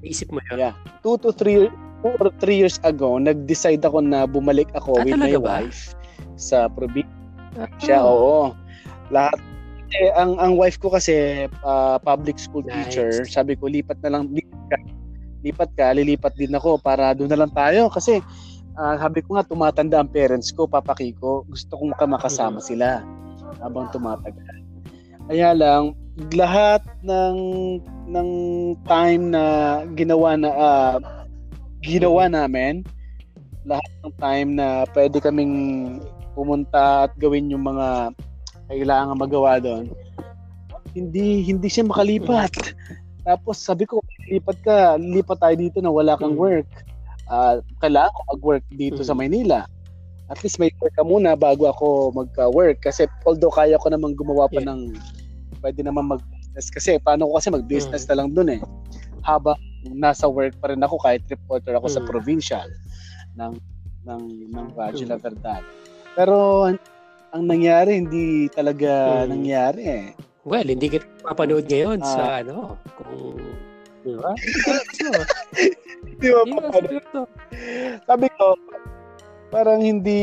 Iniisip mo yun. Yeah. two to three two or three years ago, nag-decide ako na bumalik ako Ah, with my ba? wife sa probinsya. Ah, Oo. Lahat eh, ang ang wife ko kasi ah, public school Nice. teacher. Sabi ko lipat na lang lipat. Lipat ka, lilipat din ako para doon na lang tayo kasi ah, sabi ko nga tumatanda ang parents ko, papaki ko. Gusto kong maka- makasama Mm. sila habang tumatagal. Kaya lang lahat ng ng time na ginawa na ah, ginawa namin lahat ng time na pwede kaming pumunta at gawin yung mga kailangan magawa doon hindi hindi siya makalipat tapos sabi ko lipat ka lipat tayo dito na wala kang Mm. work Ah, kailangan ko mag-work dito Mm. sa Maynila at least may work ka muna bago ako magka-work kasi although kaya ko namang gumawa pa Yeah. ng pwede naman mag-business kasi paano ko kasi mag-business na lang dun eh habang nasa work pa rin ako kahit reporter ako sa Mm. provincial ng ng ng Radyo La Verdad. Pero an- ang nangyari hindi talaga Mm. nangyari eh. Well, hindi kita mapanood ngayon Ah. sa ano, kung di ba? So, Di ba? siguro. Sabi ko parang hindi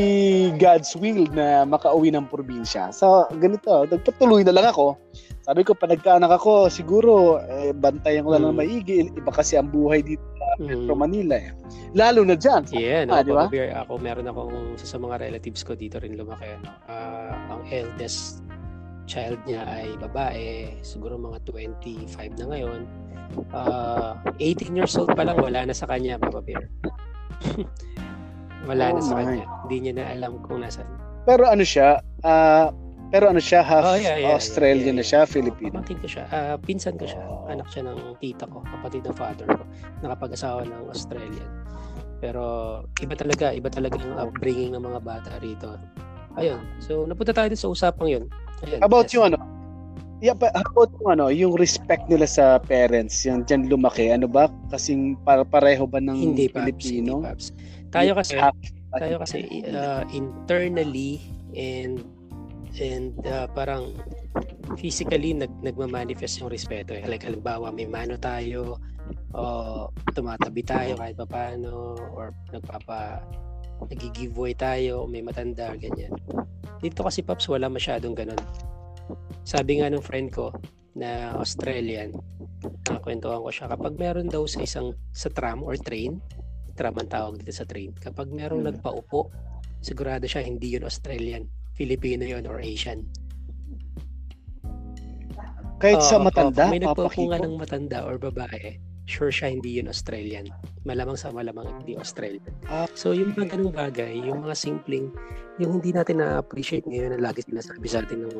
God's will na makauwi ng probinsya. So, ganito, nagpatuloy na lang ako. Sabi ko, pag nagkaanak ako, siguro, eh, bantayan ko na lang Mm. maigi. Iba kasi ang buhay dito Mm. sa Manila eh. Lalo na dyan. Yeah, no, Ah, di ba? Ako meron akong sa mga relatives ko dito rin lumaki. Ano, ah, ang eldest child niya ay babae, siguro mga 25 na ngayon. Ah, 18 years old pa lang, wala na sa kanya, Papa Bear. wala na Oh sa my. kanya. Hindi niya na alam kung nasaan. Pero ano siya, ah, pero ano siya, half Oh, yeah, yeah, Australian yeah, na yeah. siya, Oh, Filipino. pamangkin ko siya. Ah, pinsan ko siya. Oh. Anak siya ng tita ko, kapatid ng father ko. Nakapag-asawa ng Australian. Pero iba talaga, iba talaga yung upbringing ng mga bata rito. Ayun. So, napunta tayo sa usapang yun. Ayun. About yes. yung ano, yeah, how about yung ano, yung respect nila sa parents, yung dyan lumaki, ano ba? Kasing para pareho ba ng hindi Paps, hindi Pilipino? Paps. Tayo kasi, tayo kasi uh, internally and and uh, parang physically nag nagma-manifest yung respeto eh. Like halimbawa may mano tayo o tumatabi tayo kahit pa paano or nagpapa nag-giveaway tayo, may matanda, ganyan. Dito kasi Paps, wala masyadong ganun. Sabi nga ng friend ko na Australian, nakakwentuhan ko siya, kapag meron daw sa isang sa tram or train, tram ang tawag dito sa train, kapag merong Hmm. nagpaupo, sigurado siya hindi yun Australian, Filipino yun or Asian. Kahit sa matanda, oo. May nagpaupo nga papakiko. ng matanda or babae, sure siya hindi yun Australian. Malamang sa malamang hindi Australian. Ah. So yung mga ganung bagay, yung mga simpleng, yung hindi natin na-appreciate ngayon na lagi sinasabi sa atin nung,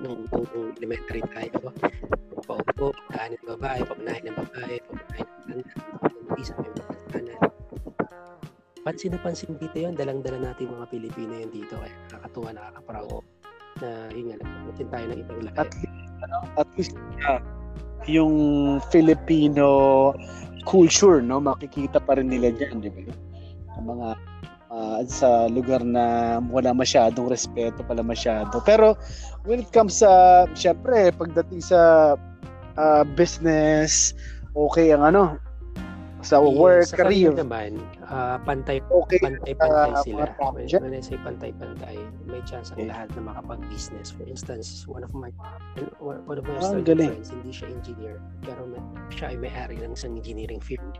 nung, nung, nung, elementary tayo. Paupo, pagkain ng babae, pamanahin ng babae, pamanahin ng matanda, hindi sa may mapagkanan. Pansin na pansin dito yun, dalang-dala natin mga Pilipino yun dito. Kaya nakakatuwa, nakaka-proud na yun nga, nagpapatin tayo ng ibang lahi. At least, ano, at least ah, yung Filipino culture, no, makikita pa rin nila diyan, di ba? Ang mga ah, sa lugar na wala masyadong respeto pala masyado. Pero when it comes sa syempre pagdating sa ah, business, okay ang ano sa work, sa career naman, ah, pantay okay pantay-pantay Ah, sila. When, when I say pantay-pantay, may chance ang Okay. lahat na makapag-business. For instance, one of my one of my galing. friends, hindi siya engineer, pero may, siya ay may-ari ng isang engineering firm.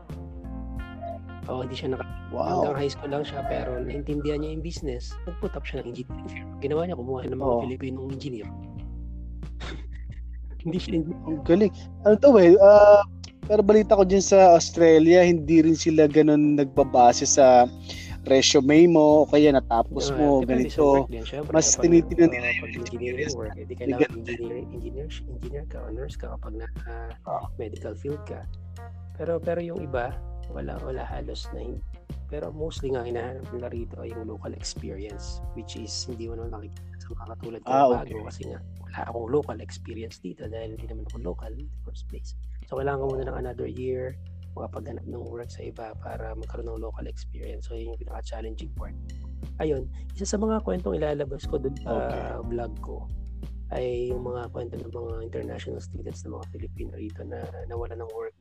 Oo, hindi siya naka, wow. hanggang high school lang siya, pero naintindihan niya yung business. Nag-put up siya ng engineering firm. Ginawa niya, kumuha ng mga Oo. Filipinong engineer. hindi siya engineer. Ang galing. Ano to eh, ah, pero balita ko dyan sa Australia, hindi rin sila ganun nagbabase sa resume mo o kaya natapos Ah, mo, sa ganito. din, syempre. Mas tinitingnan nila yung engineering work, hindi May kailangan engineer, engineer, engineer ka o nurse ka kapag na Ah. medical field ka. Pero pero yung iba, wala wala halos na hin- pero mostly nga hinahanap nila rito ay yung local experience which is hindi mo naman makikita sa mga katulad ko Ah, okay. bago kasi nga wala akong local experience dito dahil hindi naman ako local in the first place. So kailangan ko muna ng another year makapaghanap ng work sa iba para magkaroon ng local experience. So yun yung pinaka-challenging part. Ayun, isa sa mga kwentong ilalabas ko dun sa Okay. vlog ko ay yung mga kwento ng mga international students ng mga Filipino rito na nawala ng work.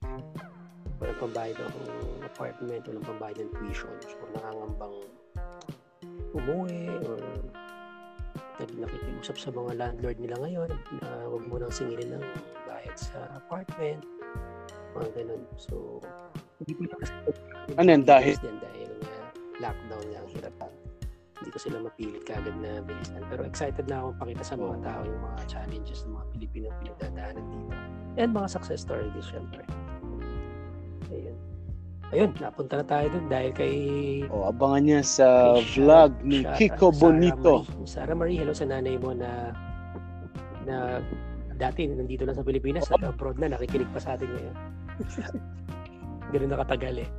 Walang pambayad ng apartment, walang pambayad ng tuition. So nakangambang umuwi or nakikiusap sa mga landlord nila ngayon na huwag mo nang singilin ng bayad sa apartment. Mga ganun. So, hindi ko na kasi Ano yan, dahil? Din, dahil nga lockdown nga ang hirap. Hindi ko sila mapilit kagad na bilisan. Pero excited na akong pakita sa mga tao yung mga challenges ng mga Pilipino pinagdadaanan dito. And mga success stories syempre. Ayun. Napunta na tayo dun dahil kay O, abangan niya sa Shara- vlog ni Shara- Kiko Sarah Bonito. Marie. Sarah Marie, hello sa nanay mo na na dati nandito lang sa Pilipinas at abroad na nakikinig pa sa atin ngayon. Ganun na katagal eh.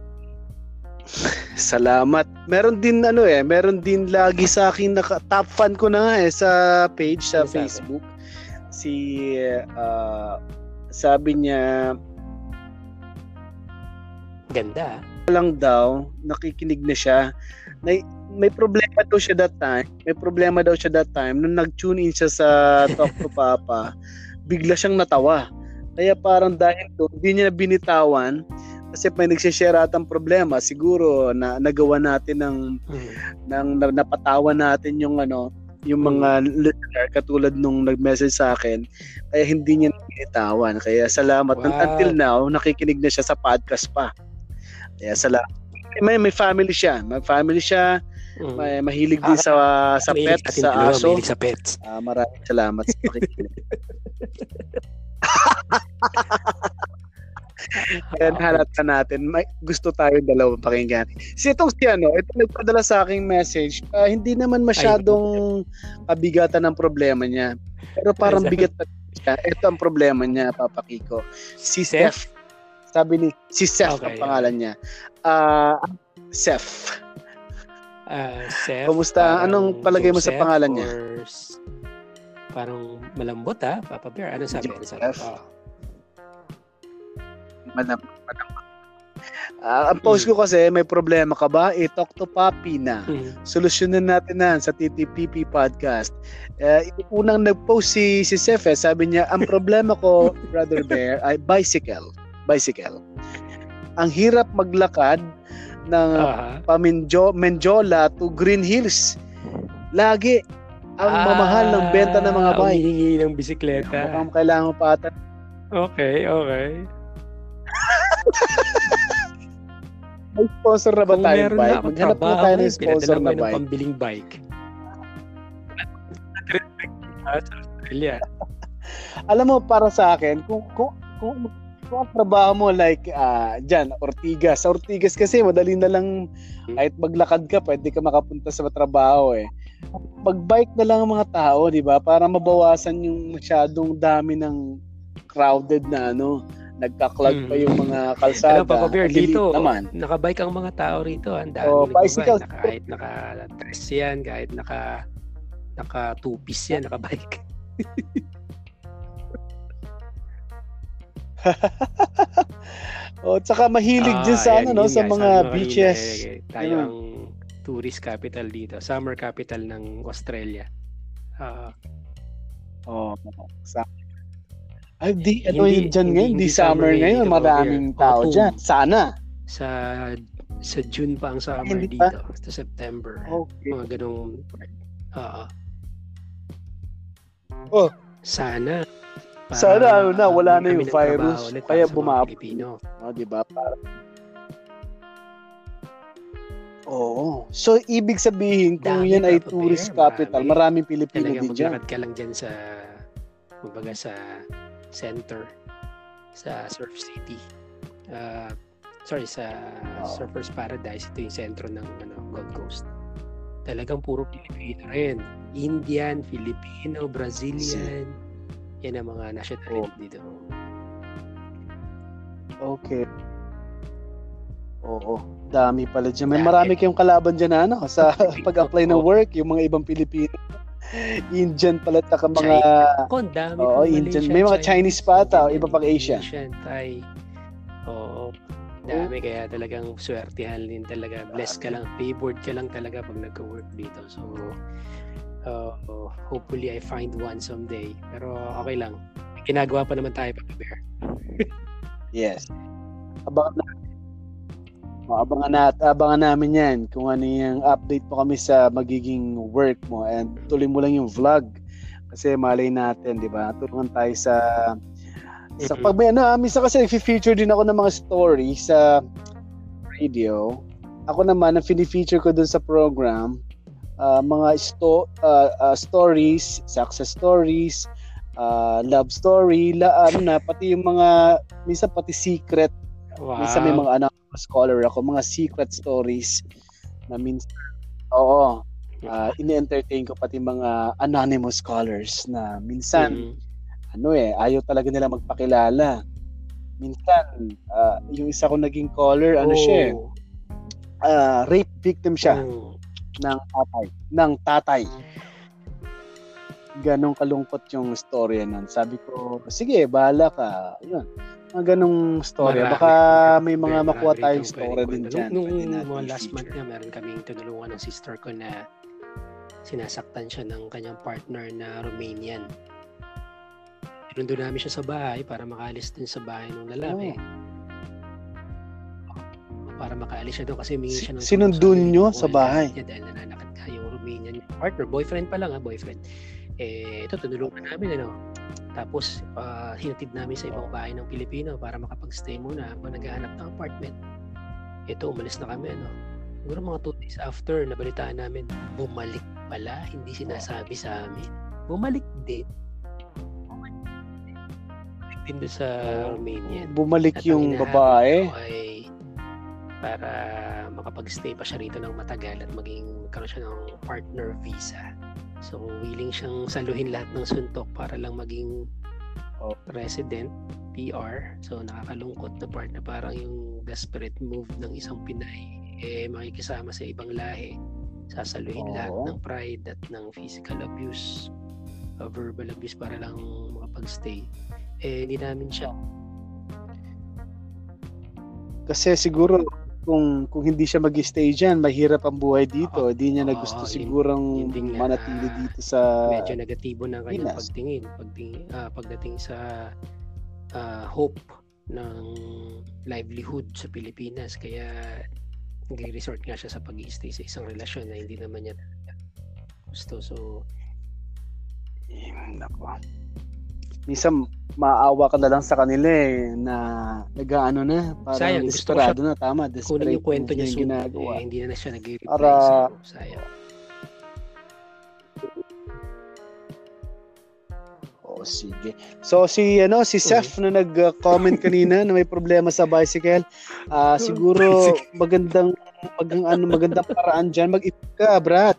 Salamat. Meron din ano eh, meron din lagi sa akin naka top fan ko na nga eh sa page sa Ano? Facebook. Si ah, sabi niya Ganda. lang daw, nakikinig na siya. May, may problema daw siya that time. May problema daw siya that time. Nung nag-tune in siya sa Talk to Papa, bigla siyang natawa. Kaya parang dahil doon, hindi niya binitawan kasi may nagsishare atang problema. Siguro na nagawa natin ng, Hmm. ng na, napatawa natin yung ano, yung mga listener katulad nung nag-message sa akin kaya hindi niya na binitawan kaya salamat Wow. until now nakikinig na siya sa podcast pa kaya salamat may may family siya. May family siya. Hmm. may mahilig din sa sa Mahilig pets sa dalawa, aso. mahilig sa pets. Ah, maraming salamat sa pakikinig. Kaya nahalata natin. May gusto tayo dalawang pakinggan. Si itong si ano ito nagpadala sa aking message. Ah, hindi naman masyadong kabigatan ng problema niya. Pero parang bigat pa siya. Ito ang problema niya Papa Kiko. Si Seth? Sabi ni si Seth Okay, ang pangalan niya ah Seth Ah, Seth. Kumusta? parang Anong palagay mo sa pangalan niya? Parang malambot ha, Papa Bear. Ano sabi? Ano sabi? Oh. Madam, madam. Ah, ang post ko kasi may problema ka ba? I-talk to Papi na. Hmm. solusyonan natin na sa TTPP podcast. Uh, unang nag-post si, si Seth, eh, sabi niya, ang problema ko, Brother Bear, ay bicycle. Bicycle. Ang hirap maglakad ng Aha. Paminjo, Menjola to Green Hills. Lagi ang mamahal ng benta ng mga Ah, bike. Humihingi ng bisikleta. Mukhang kailangan pa ata. Okay, okay. May sponsor na ba Kung na bike? akong Maghanap na tayo ng sponsor na bike. pambiling bike. Ah, Australia. Alam mo, para sa akin, kung, kung, kung, kung ang trabaho mo like ah dyan, Ortigas. Sa Ortigas kasi madali na lang kahit maglakad ka, pwede ka makapunta sa trabaho eh. Mag-bike na lang ang mga tao, di ba? Para mabawasan yung masyadong dami ng crowded na ano, nagka-clog pa yung mga kalsada. Alam pa ko, Bear, dito, naman. nakabike ang mga tao rito. Ang dami Oh, bicycle. Naka, kahit naka-dress yan, kahit naka naka two-piece yan, nakabike. O, tsaka mahilig din Ah, sa yan, ano, no, sa mga kanina, beaches. eh, tayo Yun. ang tourist capital dito. Summer capital ng Australia. Ah, Oh, sa Ay, di, ano Hindi- yun dyan hindi- ngayon? Di hindi summer summer ngayon. dito, Maraming tao Autumn. dyan. Sana. sa sa June pa ang summer Hindi pa? dito. Sa September. Okay. Mga ganong Oo. Oh. Sana. Para Sana, ano na, wala na yung virus, kaya bumaba. Pilipino. Oh, di ba? Para... Oo. So, ibig sabihin, kung Dami yan ay tourist Bear, capital, marami. maraming Pilipino din dyan. maglakad ka lang dyan sa kumbaga sa center sa Surf City. Ah, sorry, sa Oo. Surfers Paradise. Ito yung sentro ng ano, Gold Coast. Talagang puro Pilipino rin. Indian, Filipino, Brazilian. Yan ang mga nationality Oh. dito. Okay. Oo. Dami pala dyan. May marami kayong kalaban dyan ano, sa pag-apply ng work, yung mga ibang Pilipino. Indian pala taka mga Ako, dami Oo, pang Indian. May mga Chinese pa ata, iba pang Asian. Asian, Thai. Oo. Dami kaya talagang swertihan din talaga. Blessed ka lang, favored ka lang talaga pag nagka-work dito. So, uh, hopefully I find one someday. Pero okay lang. Ginagawa pa naman tayo pa bear. Yes. Abangan na Oh, abangan na abangan namin 'yan kung ano yung update po kami sa magiging work mo and tuloy mo lang yung vlog kasi malay natin, 'di ba? Tulungan tayo sa sa pag may ano, ah, minsan kasi feature din ako ng mga story sa radio. Ako naman ang fini-feature ko dun sa program ah, mga sto ah, ah, stories, success stories, ah, love story, la, ano na pati yung mga minsan pati secret Wow. Minsan may mga anak scholar ako, mga secret stories na minsan, oo, ah, ini-entertain ko pati mga anonymous scholars na minsan, Mhm. ano eh, ayaw talaga nila magpakilala. Minsan, ah, yung isa ko naging caller, ano siya eh, Oh. ah, rape victim siya Oh. Ng tatay. Ng tatay. Ganong kalungkot yung story nun. Sabi ko, sige, bahala ka. Yun. Mga ganong story. Marami. Baka may mga Marami makuha tayong itong story pwedeng din dyan. Nung, nung mga last month nga, meron kaming tinulungan ng sister ko na sinasaktan siya ng kanyang partner na Romanian. Pinundo namin siya sa bahay para makaalis din sa bahay ng lalaki. Para makaalis siya doon kasi humingi siya ng Si- sinundun tulong nyo Hindi sa bahay? niya dahil nananakit nga yung Romanian partner. Boyfriend pa lang ha, boyfriend. Eh, ito, tinulungan namin ano. Tapos, ah, hinatid namin sa ibang bahay ng Pilipino para makapag-stay muna habang naghahanap ng apartment. Ito, umalis na kami, ano. Siguro mga two days after, nabalitaan namin, bumalik pala, hindi sinasabi sa amin. Bumalik din. Bumalik din doon sa Romanian. Bumalik At yung babae. ay para makapag-stay pa siya rito ng matagal at maging magkaroon siya ng partner visa. So, willing siyang saluhin lahat ng suntok para lang maging Oh. resident, PR. So, nakakalungkot na part na parang yung desperate move ng isang Pinay eh makikisama sa ibang lahi. Sasaluhin lahat Oo. ng pride at ng physical abuse, uh, verbal abuse para lang makapag-stay. Eh, hindi namin siya Kasi siguro, kung kung hindi siya mag-stay dyan, mahirap ang buhay dito. Hindi niya na Oo, gusto yun- sigurang yun din nga manatili na dito sa... medyo negatibo ng kanyang Pinas. pagtingin pagtingin ah, pagdating sa ah, hope ng livelihood sa Pilipinas kaya nag-resort nga siya sa pag stay sa isang relasyon na hindi naman niya gusto so Eh, Nako. Minsan, maawa ka na lang sa kanila eh, na nag-ano na, parang Sayang, desperado na, tama, kunin desperate yung kwento niya yung ginagawa. eh, hindi na, na siya nag-reply Para- so, sayang Oh, sige. So si ano si Seth na nag-comment kanina na may problema sa bicycle. Ah siguro magandang magang ano magandang paraan diyan mag-ipon ka, brat.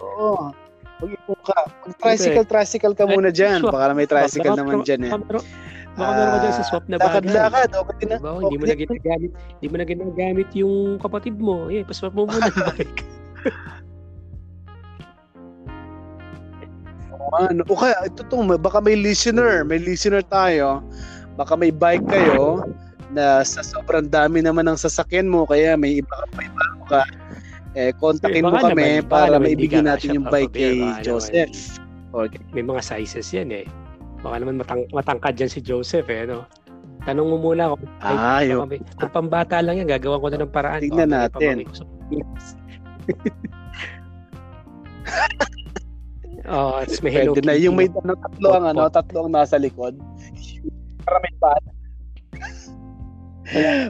Oo. Mag-ipon ka. Mag-tricycle, tricycle ka muna diyan. Baka may tricycle naman diyan eh. baka meron ka dyan sa swap na bagay Lakad-lakad, okay na. Diba? Hindi mo na ginagamit, hindi mo na ginagamit yung kapatid mo. Eh, paswap mo muna yung bike. Ano, o kaya, ito to, baka may listener, may listener tayo, baka may bike kayo na sa sobrang dami naman ng sasakyan mo, kaya may iba ka, may bago ka, eh, kontakin mo kami naman- para ka natin yung bike kay. Joseph. Okay. May mga sizes yan eh. Baka naman matang matangkad yan si Joseph eh, no? Tanong mo muna kung, ay, Ah, baka yun. kung pambata lang yan, gagawan ko na ng paraan. Tignan Baka may natin. oh, it's may Hello Pwede na. Yung may no? ano, tatlo ang, ano, tatlo ang nasa likod. para may bata.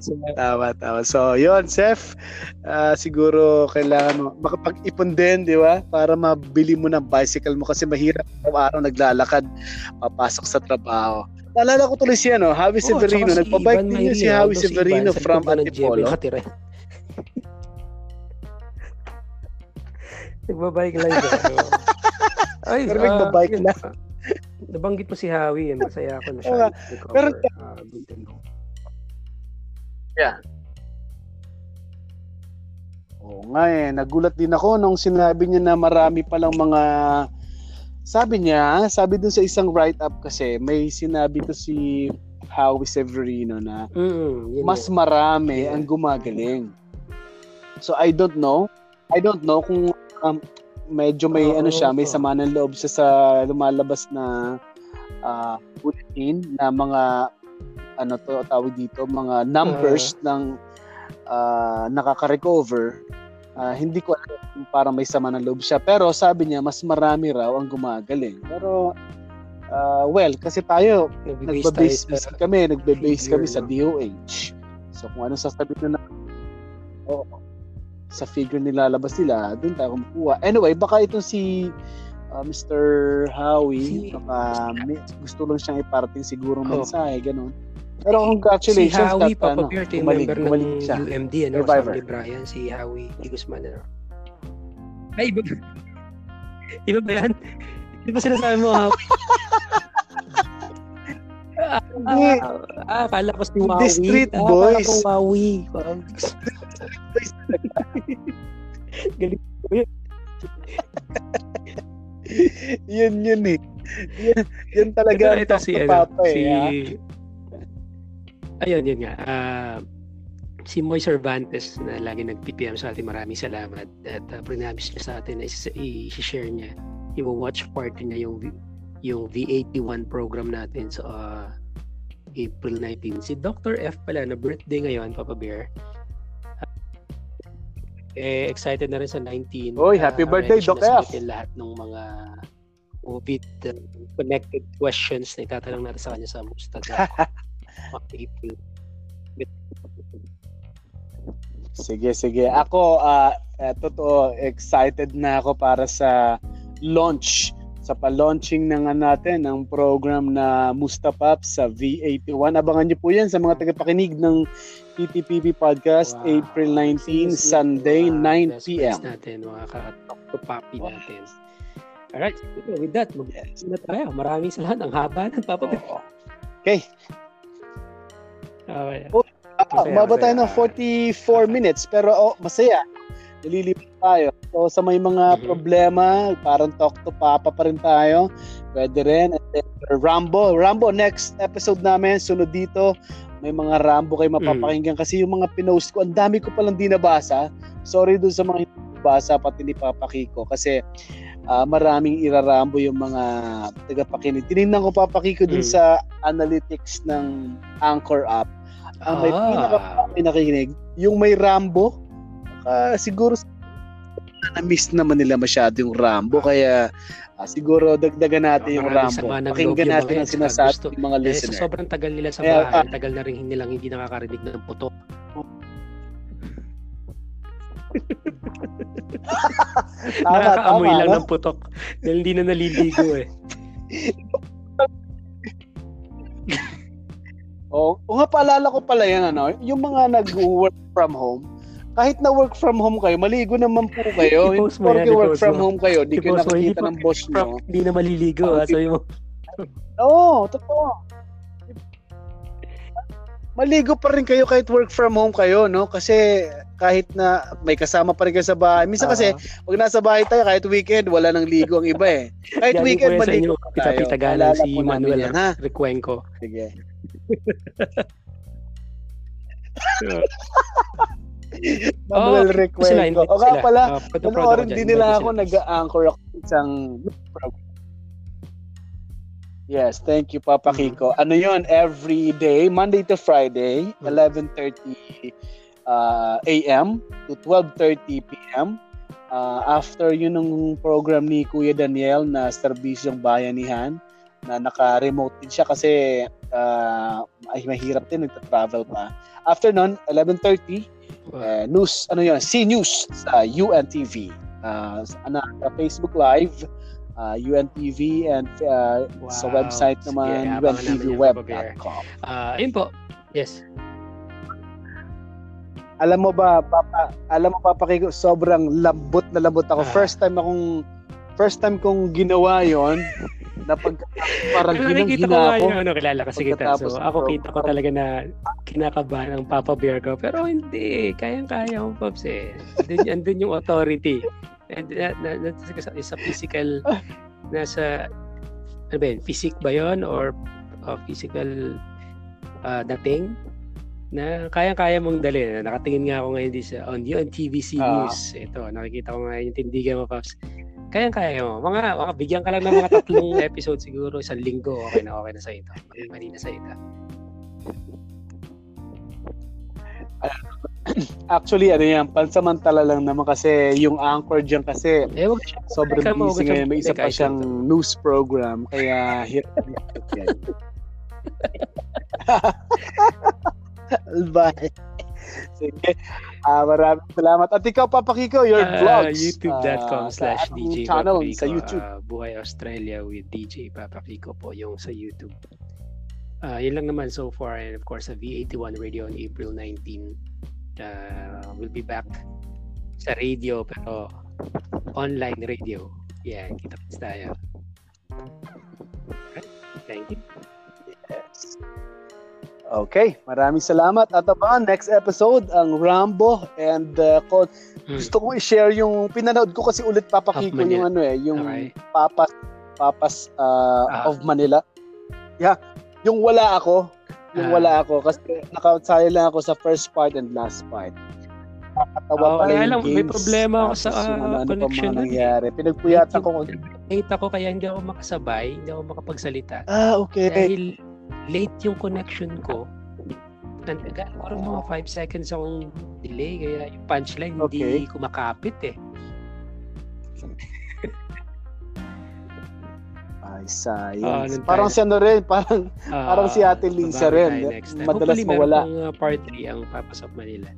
So, Tama, tama. So, yun, Seth. ah, siguro kailangan mo makapag-ipon din, di ba? Para mabili mo ng bicycle mo kasi mahirap araw-araw naglalakad papasok sa trabaho. Naalala ko tuloy siya, no? Javi oh, Severino. tsaka si Nagpabike din yun si Javi si Severino Ivan, sa from Antipolo. nakatira. Nagbabike lang siya. no? Ay, Pero ah, nagbabike yun, lang. ah, Nabanggit mo si Howie, eh. masaya ako na siya. Pero- Ah, good to know. Oo nga eh. Nagulat din ako nung sinabi niya na marami palang mga sabi niya, sabi dun sa isang write-up kasi, may sinabi to si Howie Severino na Mm, mas marami Yeah. ang gumagaling. So I don't know. I don't know kung um, medyo may Oo, ano siya, may sama ng loob siya sa lumalabas na ah, bulletin na mga ano to tawag dito, mga numbers ng ah, nakaka-recover. Ah, hindi ko alam kung parang may sama ng loob siya. Pero sabi niya, mas marami raw ang gumagaling. Pero, ah, well, kasi tayo, Nagbe-base tayo sa- kami, nagbe-base kami sa? DOH. So kung ano sasabihin na Oo. sa figure nilalabas nila, doon tayo kumukuha. Anyway, baka itong si uh, Mr. Howie, baka may, gusto lang siyang iparating siguro Oh. mensahe, ganun. Pero Si congratulations Howie, that, ano, Papa ito yung gumaling, member ng siya. UMD, ano, Survivor. ni Brian, si Howie Di Guzman, ano. Ay, iba ba? Iba ba yan? Di ba sinasabi mo, Howie? ah, Hindi. ah, ah, akala ko si Hindi, Wowie. Street ah, Boys. Akala ko. Parang, galing ko yun. yun yun eh. Yun, yun talaga ang ito, ito talk si, ano, Papa si, eh. ha? Ayun, yun nga. Ah, si Moy Cervantes na lagi nag-PPM sa atin, maraming salamat. At uh, prinamis niya sa atin na is- i-share niya. I-watch party niya yung yung V81 program natin sa ah, April 19. Si Dr. F pala, na birthday ngayon, Papa Bear. Eh, excited na rin sa 19. Oy, happy Ah, birthday, Doc F. lahat ng mga COVID-connected questions na itatanong natin sa kanya sa Mustaga. April. Sige, sige. Ako, ah eh, totoo, excited na ako para sa launch, sa pa-launching ng ano natin, ng program na Mustapap sa V81. Abangan niyo po yan sa mga tagapakinig ng PTPP Podcast, Wow. April 19, Sino si- Sunday, mga 9 best p.m. natin, mga ka-talk to papi natin. Alright, with that, mag Yes. na tayo. Maraming salamat. Ang haba ng Papa Bear. Okay. Okay. Ah, umabot tayo ng masaya. 44 minutes pero oh, masaya. Nalilipad tayo. So sa may mga Mhm. problema, parang talk to papa pa rin tayo. Pwede rin. And then, Rambo. Rambo, next episode namin, sunod dito. May mga Rambo kayo mapapakinggan kasi yung mga pinost ko, ang dami ko palang di nabasa. Sorry dun sa mga hindi nabasa, pati ni Papa Kiko. Kasi uh, maraming irarambo yung mga tagapakinig. Tinignan ko papakiko din mm. sa analytics ng Anchor app. Ang uh, may ah. pinaka nakikinig, yung may Rambo, uh, siguro na-miss naman nila masyado yung Rambo kaya uh, siguro dagdagan natin yung Rambo. Pakinggan natin ang sinasabi ng mga eh, listener. Sa sobrang tagal nila sa bahay, uh, tagal na rin nilang hindi nakakarinig ng putok. Tama, Nakakaamoy tama, lang no? ng putok dahil hindi na naliligo eh. oh, nga paalala ko pala yan ano, yung mga nag-work from home, kahit na work from home kayo, maligo naman po kayo. Hindi porke work from home kayo, di kayo nakikita ng boss nyo. Hindi na maliligo, ah, sabi mo. Oo, totoo. Maligo pa rin kayo kahit work from home kayo, no? Kasi kahit na may kasama pa rin kayo sa bahay. Minsan kasi, uh, pag nasa bahay tayo, kahit weekend, wala nang ligo ang iba eh. Kahit weekend, maligo tayo. Pita-pita si Manuel yan, Recuenco. Sige. Manuel oh, Recuenco. O nga pala, uh, panoorin din nila ako, nag-anchor ako isang program. Yes, thank you Papa mm-hmm. Kiko. Ano 'yon? Every day, Monday to Friday, mm-hmm. 11:30 uh, AM to 12:30 PM. Uh, after yun ng program ni Kuya Daniel na serbisyong bayanihan na naka-remote din siya kasi uh, ay mahirap din nagta-travel pa. After nun, 11:30 uh, news, ano yun, C News sa UNTV. Uh, ano, Facebook Live, uh, UNTV and uh, wow. sa website naman yeah, untwweb.com. Uh, ayun po. Yes. Alam mo ba, Papa, alam mo Papa Kiko, sobrang lambot na lambot ako. Uh, first time akong first time kong ginawa 'yon na pag parang Pero nakikita ko nga yung ano, kilala kasi kita. So, ako kita ko talaga na kinakabahan ng Papa Bear ko. Pero hindi, kayang-kaya mo, Pops eh. Andun, andun yung authority. And, na, na, na, sa physical, nasa, ano ba yun, physique ba yun? Or uh, physical uh, dating? Na kayang-kaya mong dali. Nakatingin nga ako ngayon di sa on yun TVC uh, News. Ito, nakikita ko ngayon yung tindigan mo, Pops Kayang-kaya mo. Mga, mga bigyan ka lang ng mga tatlong episode siguro isang linggo, okay na okay na sa ito. Mali na sa ito. Actually, ano yan, pansamantala lang naman kasi yung anchor dyan kasi eh, wag siya, sobrang busy ngayon. May isa pa siyang news program, kaya hirap yan. Bye. Sige. Uh, maraming salamat. At ikaw, Papa Kiko, your uh, vlogs. YouTube.com uh, slash DJ channel Papa Kiko, sa YouTube. Uh, Buhay Australia with DJ Papa Kiko po yung sa YouTube. Uh, yun lang naman so far. And of course, sa V81 Radio on April 19. Uh, we'll be back sa radio pero online radio. Yeah, kita-kits tayo. Okay. Thank you. Yes. Okay, maraming salamat. At abangan next episode ang Rambo and uh, ko, hmm. gusto kong i-share yung pinanood ko kasi ulit papakiko yung ano eh, yung okay. Papas Papas uh, ah. of Manila. Yeah, yung wala ako, yung ah. wala ako kasi naka-outside lang ako sa first part and last part. Nakakatawa oh, pala yung alam, games. May problema ako sa uh, ano, connection. Ano nangyari. Pinagpuyatan ko. Late ako kaya hindi ako makasabay, hindi ako makapagsalita. Ah, okay. Dahil late yung connection ko. Nandaga, parang mga 5 seconds akong delay, kaya yung punchline okay. hindi kumakapit eh. Ay, science. Uh, parang si ano rin, parang, uh, parang si Ate Lisa rin. Madalas Hopefully, mawala. Hopefully, uh, part 3 ang papasok Manila.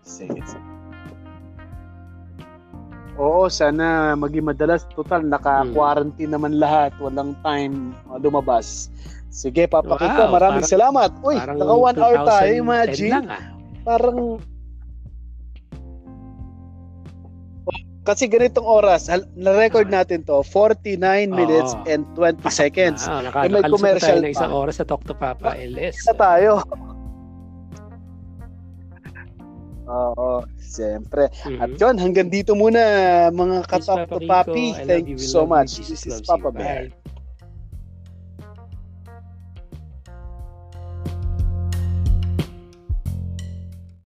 Sige, sige. Oo, sana maging madalas. Total, naka-quarantine naman lahat. Walang time lumabas. Sige, Papa wow, Kiko, maraming parang, salamat. Uy, naka one hour tayo, imagine. Lang, ah. Parang kasi ganitong oras, na-record natin to, 49 minutes oh, and 20 seconds. Ah, naka, eh, may commercial tayo ng isang oras sa Talk to Papa LS. Na tayo. Oo, siyempre. Mm-hmm. At yun, hanggang dito muna mga katok to Papi. Thank you so much. This is Papa Bear.